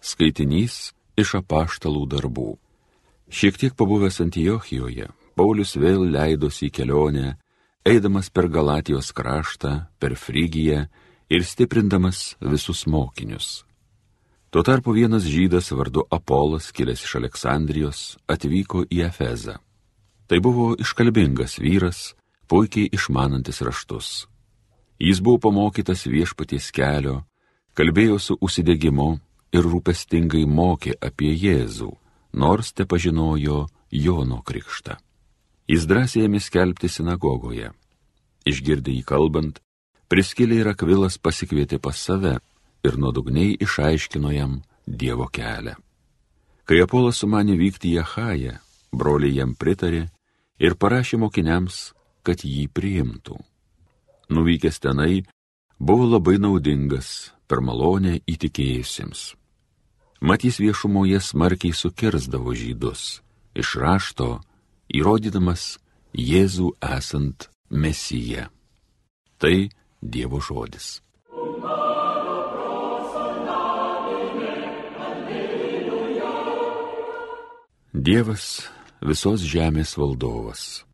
Skaitinys iš apaštalų darbų. Šiek tiek pabuvęs Antijochijoje, Paulius vėl leidosi į kelionę, eidamas per Galatijos kraštą, per Frygiją ir stiprindamas visus mokinius. Tuo tarpu vienas žydas vardu Apolas, kilęs iš Aleksandrijos, atvyko į Efezą. Tai buvo iškalbingas vyras, puikiai išmanantis raštus. Jis buvo pamokytas viešpaties kelio, kalbėjo su užsidegimu ir rūpestingai mokė apie Jėzų, nors te pažinojo Jono krikštą. Jis drąsiai ėmė skelbti sinagogoje. Išgirdė jį kalbant, priskilė ir akvilas pasikvietė pas save ir nuodugniai išaiškino jam Dievo kelią. Kai Apolas sumanė vykti į Ahają, broliai jam pritarė ir parašė mokiniams, kad jį priimtų nuvykęs tenai, buvo labai naudingas per malonę įtikėjusiems. Matys viešumoje smarkiai sukirzdavo žydus, iš rašto įrodydamas Jėzų esant Mesija. Tai Dievo žodis. Dievas visos žemės valdovas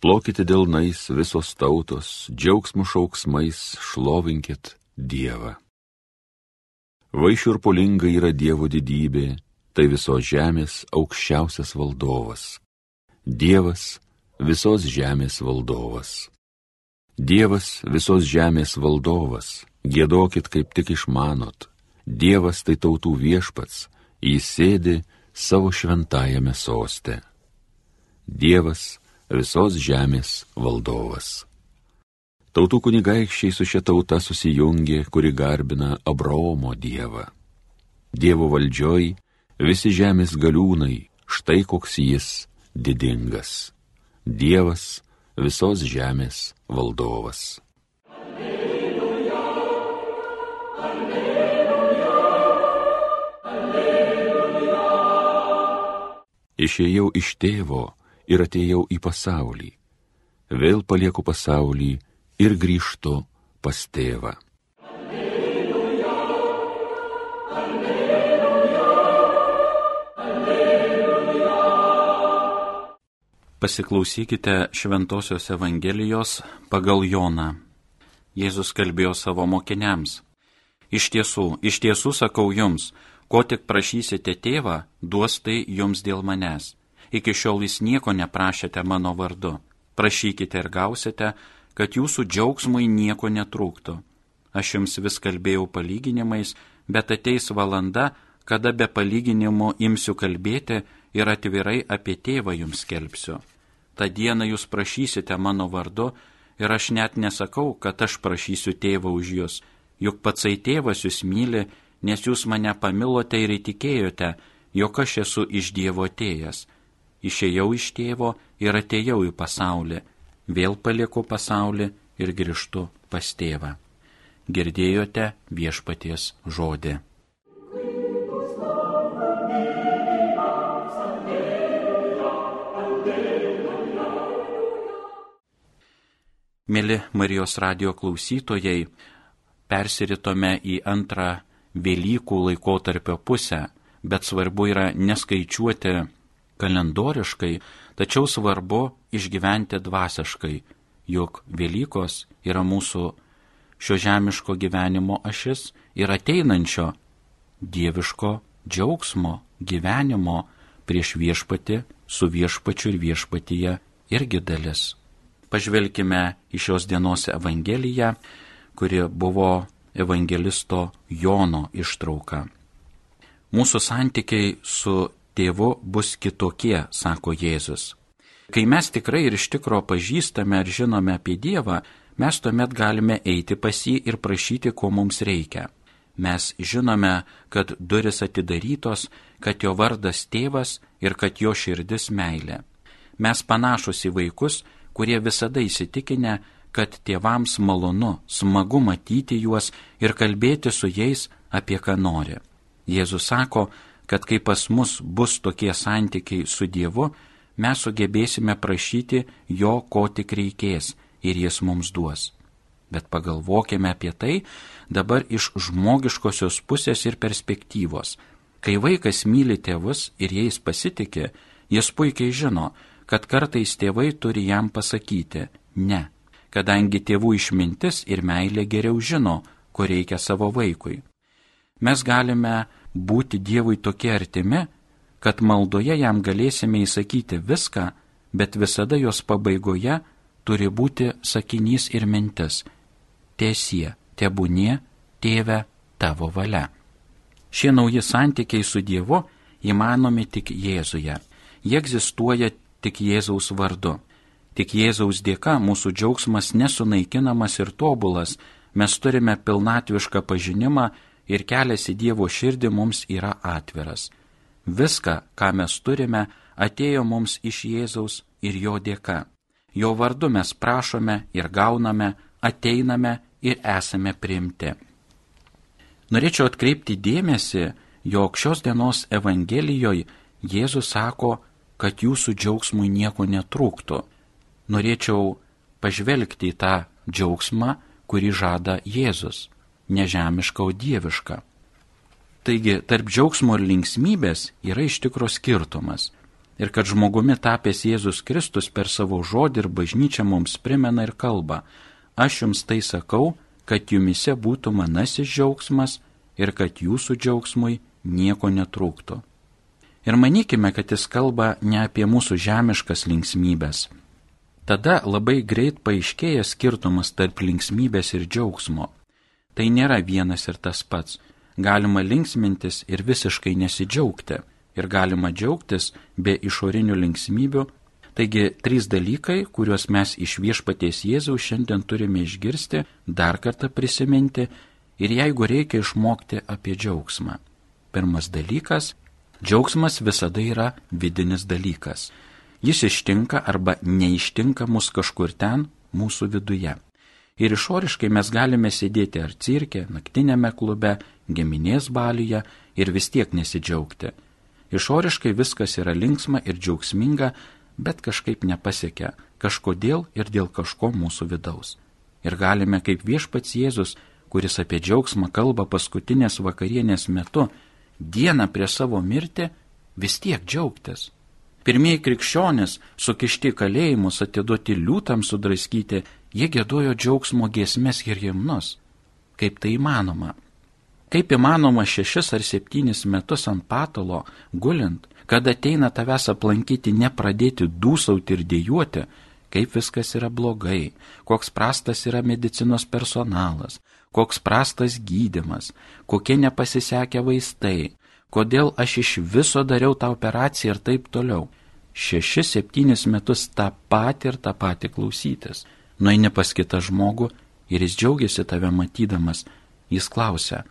Plokite dėlnais visos tautos, džiaugsmų šauksmais šlovinkit Dievą. Vaišiurpulinga yra Dievo didybė, tai visos žemės aukščiausias valdovas. Dievas visos žemės valdovas. Dievas visos žemės valdovas, gėdokit kaip tik išmanot. Dievas tai tautų viešpats, jis sėdi savo šventajame soste. Dievas visos žemės valdovas. Tautų kunigaikščiai su šia tauta susijungė, kuri garbina Abraomo dievą. Dievo valdžioj visi žemės galiūnai, štai koks jis didingas. Dievas visos žemės valdovas. Alleluja, alleluja, alleluja. Išėjau iš tėvo ir atėjau į pasaulį. Vėl palieku pasaulį ir grįžtu pas tėvą. Alleluja, alleluja, alleluja. Pasiklausykite Šventojios Evangelijos pagal Joną. Jėzus kalbėjo savo mokiniams. Iš tiesų, iš tiesų sakau jums, ko tik prašysite tėvą, duos tai jums dėl manęs iki šiol jūs nieko neprašėte mano vardu. Prašykite ir gausite, kad jūsų džiaugsmui nieko netrūktų. Aš jums vis kalbėjau palyginimais, bet ateis valanda, kada be palyginimų imsiu kalbėti ir atvirai apie tėvą jums skelbsiu. Ta diena jūs prašysite mano vardu ir aš net nesakau, kad aš prašysiu tėvą už jūs, juk patsai tėvas jūs myli, nes jūs mane pamilote ir įtikėjote, jog aš esu iš Dievo atėjęs išėjau iš tėvo ir atėjau į pasaulį, vėl palieku pasaulį ir grįžtu pas tėvą. Girdėjote viešpaties žodį. Mėly Marijos radio klausytojai, persiritome į antrą Velykų laikotarpio pusę, bet svarbu yra neskaičiuoti kalendoriškai, tačiau svarbu išgyventi dvasiškai, juk Velykos yra mūsų šio žemiško gyvenimo ašis ir ateinančio dieviško džiaugsmo gyvenimo prieš viešpati su viešpačiu ir viešpatyje irgi dalis. Pažvelkime į šios dienos Evangeliją, kuri buvo evangelisto Jono ištrauka. Mūsų santykiai su tėvu bus kitokie, sako Jėzus. Kai mes tikrai ir iš tikro pažįstame ar žinome apie Dievą, mes tuomet galime eiti pas jį ir prašyti, ko mums reikia. Mes žinome, kad duris atidarytos, kad jo vardas tėvas ir kad jo širdis meilė. Mes panašus į vaikus, kurie visada įsitikinę, kad tėvams malonu, smagu matyti juos ir kalbėti su jais apie ką nori. Jėzus sako, kad kai pas mus bus tokie santykiai su Dievu, mes sugebėsime prašyti jo, ko tik reikės ir jis mums duos. Bet pagalvokime apie tai dabar iš žmogiškosios pusės ir perspektyvos. Kai vaikas myli tėvus ir jais pasitikė, jis puikiai žino, kad kartais tėvai turi jam pasakyti ne, kadangi tėvų išmintis ir meilė geriau žino, ko reikia savo vaikui. Mes galime būti Dievui tokie artimi, kad maldoje jam galėsime įsakyti viską, bet visada jos pabaigoje turi būti sakinys ir mintis tiesie, tebūnie, tėve, tavo valia. Šie nauji santykiai su Dievu įmanomi tik Jėzuje. Jie egzistuoja tik Jėzaus vardu. Tik Jėzaus dėka mūsų džiaugsmas nesunaikinamas ir tobulas, mes turime pilnatvišką pažinimą ir kelias į Dievo širdį mums yra atviras. Viską, ką mes turime, atėjo mums iš Jėzaus ir jo dėka. Jo vardu mes prašome ir gauname, ateiname ir esame priimti. Norėčiau atkreipti dėmesį, jog šios dienos Evangelijoje Jėzus sako, kad jūsų džiaugsmui nieko netrūktų. Norėčiau pažvelgti į tą džiaugsmą, kurį žada Jėzus - nežemiška, o dieviška. Taigi, tarp džiaugsmo ir linksmybės yra iš tikro skirtumas. Ir kad žmogumi tapęs Jėzus Kristus per savo žodį ir bažnyčią mums primena ir kalba, Aš jums tai sakau, kad jumise būtų manasis džiaugsmas ir kad jūsų džiaugsmui nieko netrūktų. Ir manykime, kad jis kalba ne apie mūsų žemiškas linksmybės. Tada labai greit paaiškėja skirtumas tarp linksmybės ir džiaugsmo. Tai nėra vienas ir tas pats. Galima linksmintis ir visiškai nesidžiaugti. Ir galima džiaugtis be išorinių linksmybių Taigi, trys dalykai, kuriuos mes iš viešpaties Jėzaus šiandien turime išgirsti, dar kartą prisiminti ir jeigu reikia išmokti apie džiaugsmą. Pirmas dalykas - džiaugsmas visada yra vidinis dalykas. Jis ištinka arba neištinka mus kažkur ten, mūsų viduje. Ir išoriškai mes galime sėdėti ar cirke, naktinėme klube, giminės balyje ir vis tiek nesidžiaugti. Išoriškai viskas yra linksma ir džiaugsminga, bet kažkaip nepasiekia kažkodėl ir dėl kažko mūsų vidaus. Ir galime kaip viešpats Jėzus, kuris apie džiaugsmą kalba paskutinės vakarienės metu, dieną prie savo mirtį, vis tiek džiaugtis. Pirmieji krikščionis, sukišti kalėjimus, atiduoti liūtam sudraskyti, jie gėdojo džiaugsmo giesmės ir himnus. Kaip tai įmanoma? Kaip įmanoma šešis ar septynis metus ant patalo, gulint, kad ateina tavęs aplankyti, nepradėti dūsauti ir dėjuoti, kaip viskas yra blogai, koks prastas yra medicinos personalas, koks prastas gydimas, kokie nepasisekę vaistai, kodėl aš iš viso dariau tą operaciją ir taip toliau. Šešis, septynis metus tą patį ir tą patį klausytis. Nueini pas kitą žmogų ir jis džiaugiasi tave matydamas. Jis klausia,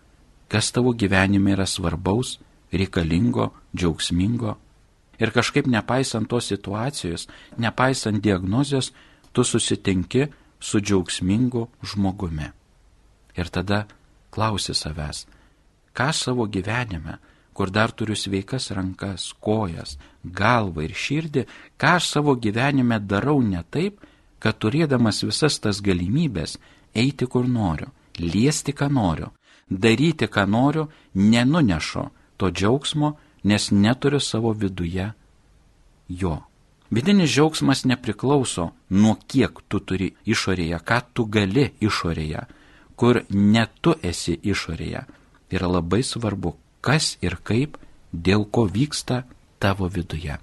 kas tavo gyvenime yra svarbaus, reikalingo, džiaugsmingo. Ir kažkaip nepaisant tos situacijos, nepaisant diagnozijos, tu susitinki su džiaugsmingu žmogumi. Ir tada klausi savęs, ką savo gyvenime, kur dar turiu sveikas rankas, kojas, galvą ir širdį, ką aš savo gyvenime darau ne taip, kad turėdamas visas tas galimybės eiti kur noriu, liesti ką noriu, daryti ką noriu, nenunešu to džiaugsmo, nes neturiu savo viduje jo. Vidinis džiaugsmas nepriklauso nuo kiek tu turi išorėje, ką tu gali išorėje, kur ne tu esi išorėje. Yra labai svarbu, kas ir kaip, dėl ko vyksta tavo viduje.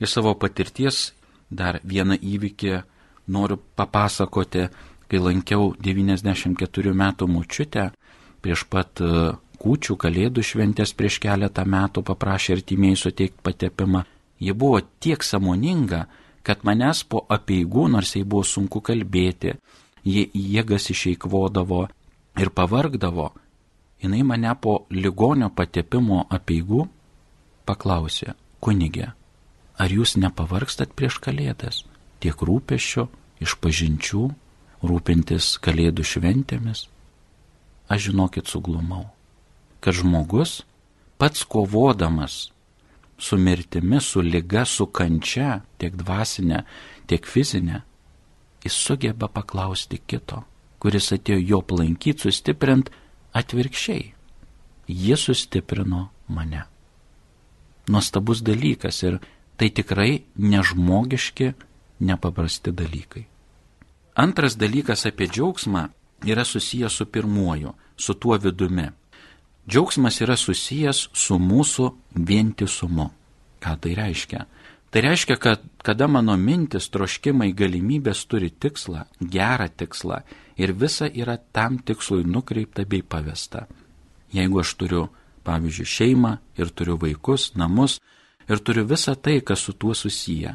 Iš savo patirties dar vieną įvykį noriu papasakoti, kai lankiau 94 metų mučiutę prieš pat kūčių, kalėdų šventės prieš keletą metų paprašė artimiai suteikti patepimą. Ji buvo tiek samoninga, kad manęs po apieigų, nors jai buvo sunku kalbėti, jie jėgas išeikvodavo ir pavargdavo, jinai mane po ligonio patepimo apieigų paklausė, kunigė, ar jūs nepavargstat prieš kalėdas, tiek rūpešio, išpažinčių, rūpintis kalėdų šventėmis? Aš žinokit suglumau kad žmogus pats kovodamas su mirtimi, su lyga, su kančia, tiek dvasinė, tiek fizinė, jis sugeba paklausti kito, kuris atėjo jo plankyti, sustiprint, atvirkščiai. Jie sustiprino mane. Nuostabus dalykas ir tai tikrai nežmogiški, nepaprasti dalykai. Antras dalykas apie džiaugsmą yra susijęs su pirmuoju, su tuo vidumi. Džiaugsmas yra susijęs su mūsų vientisumu. Ką tai reiškia? Tai reiškia, kad kada mano mintis, troškimai, galimybės turi tikslą, gerą tikslą ir visa yra tam tikslui nukreipta bei pavesta. Jeigu aš turiu, pavyzdžiui, šeimą ir turiu vaikus, namus ir turiu visą tai, kas su tuo susiję,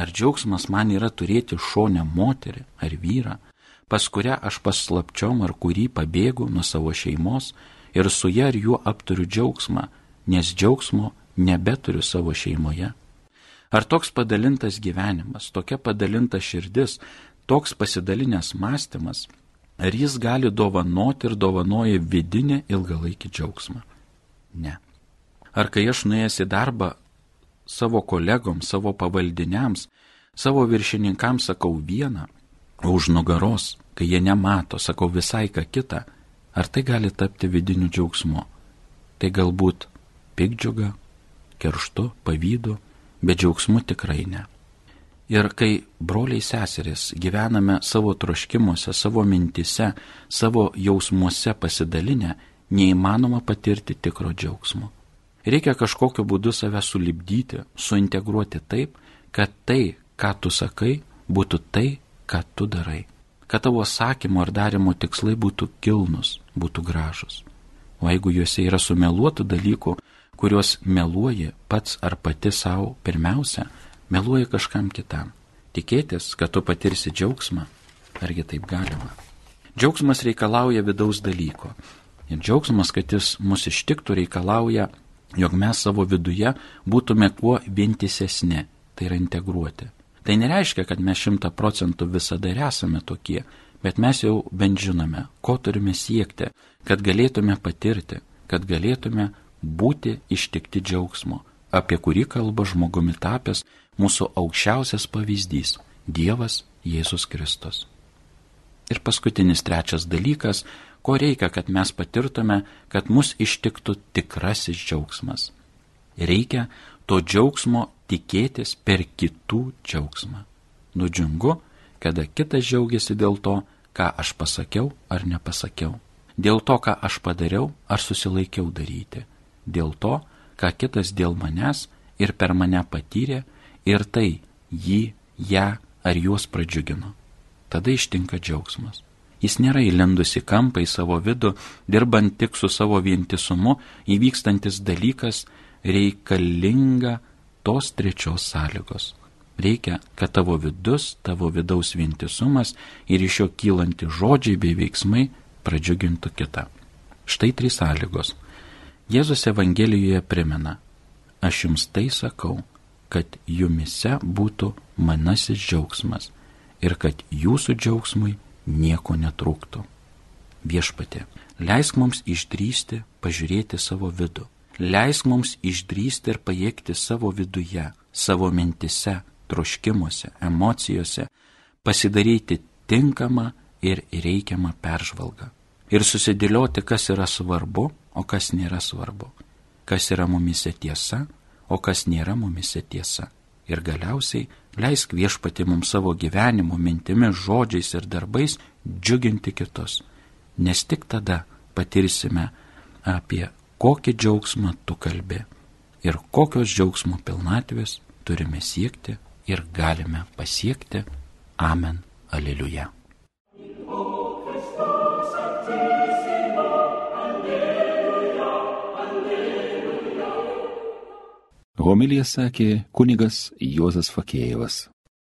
ar džiaugsmas man yra turėti šonę moterį ar vyrą, pas kurią aš paslapčiom ar kurį pabėgu nuo savo šeimos ir su ja ar juo apturiu džiaugsmą, nes džiaugsmo nebeturiu savo šeimoje. Ar toks padalintas gyvenimas, tokia padalinta širdis, toks pasidalinęs mąstymas, ar jis gali dovanoti ir dovanoja vidinį ilgalaikį džiaugsmą? Ne. Ar kai aš nuėjęs į darbą savo kolegoms, savo pavaldiniams, savo viršininkams sakau vieną, o už nugaros, kai jie nemato, sakau visai ką kitą, ar tai gali tapti vidiniu džiaugsmu? Tai galbūt pikdžiuga, kerštu, pavydu, bet džiaugsmu tikrai ne. Ir kai broliai seserys gyvename savo troškimuose, savo mintise, savo jausmuose pasidalinę, neįmanoma patirti tikro džiaugsmo. Reikia kažkokiu būdu save sulibdyti, suintegruoti taip, kad tai, ką tu sakai, būtų tai, ką tu darai. Kad tavo sakymo ar darimo tikslai būtų kilnus, būtų gražus. O jeigu juose yra sumeluotų dalykų, kuriuos meluoji pats ar pati savo pirmiausia, meluoji kažkam kitam. Tikėtis, kad tu patirsi džiaugsmą, argi taip galima. Džiaugsmas reikalauja vidaus dalyko. Ir džiaugsmas, kad jis mus ištiktų, reikalauja jog mes savo viduje būtume kuo vientisesni, tai yra integruoti. Tai nereiškia, kad mes šimta procentų visada ir esame tokie, bet mes jau bent žinome, ko turime siekti, kad galėtume patirti, kad galėtume būti ištikti džiaugsmo, apie kurį kalba žmogumi tapęs mūsų aukščiausias pavyzdys - Dievas Jėzus Kristus. Ir paskutinis trečias dalykas ko reikia, kad mes patirtume, kad mus ištiktų tikrasis džiaugsmas. Reikia to džiaugsmo tikėtis per kitų džiaugsmą. Nudžiungu, kada kitas džiaugiasi dėl to, ką aš pasakiau ar nepasakiau. Dėl to, ką aš padariau ar susilaikiau daryti. Dėl to, ką kitas dėl manęs ir per mane patyrė ir tai jį, ją ar juos pradžiugino. Tada ištinka džiaugsmas. Jis nėra įlindus į kampą, į savo vidų, dirbant tik su savo vientisumu, įvykstantis dalykas reikalinga tos trečios sąlygos. Reikia, kad tavo vidus, tavo vidaus vientisumas ir iš jo kylanti žodžiai bei veiksmai pradžiugintų kitą. Štai trys sąlygos. Jėzus Evangelijoje primena, aš jums tai sakau, kad jumise būtų manasis džiaugsmas ir kad jūsų džiaugsmui nieko netrūktų. Viešpatė, leisk mums išdrysti, pažiūrėti savo vidų. Leisk mums išdrysti ir pajėgti savo viduje, savo mintise, troškimuose, emocijose, pasidaryti tinkamą ir reikiamą peržvalgą. Ir susidėlioti, kas yra svarbu, o kas nėra svarbu. Kas yra mumise tiesa, o kas nėra mumise tiesa ir galiausiai leisk viešpati mums savo gyvenimu, mintimis, žodžiais ir darbais džiuginti kitus, nes tik tada patirsime apie kokį džiaugsmą tu kalbi ir kokios džiaugsmo pilnatvės turime siekti ir galime pasiekti. Amen. Aleliuja. Homilija sakė kunigas Juozas Fakėjevas.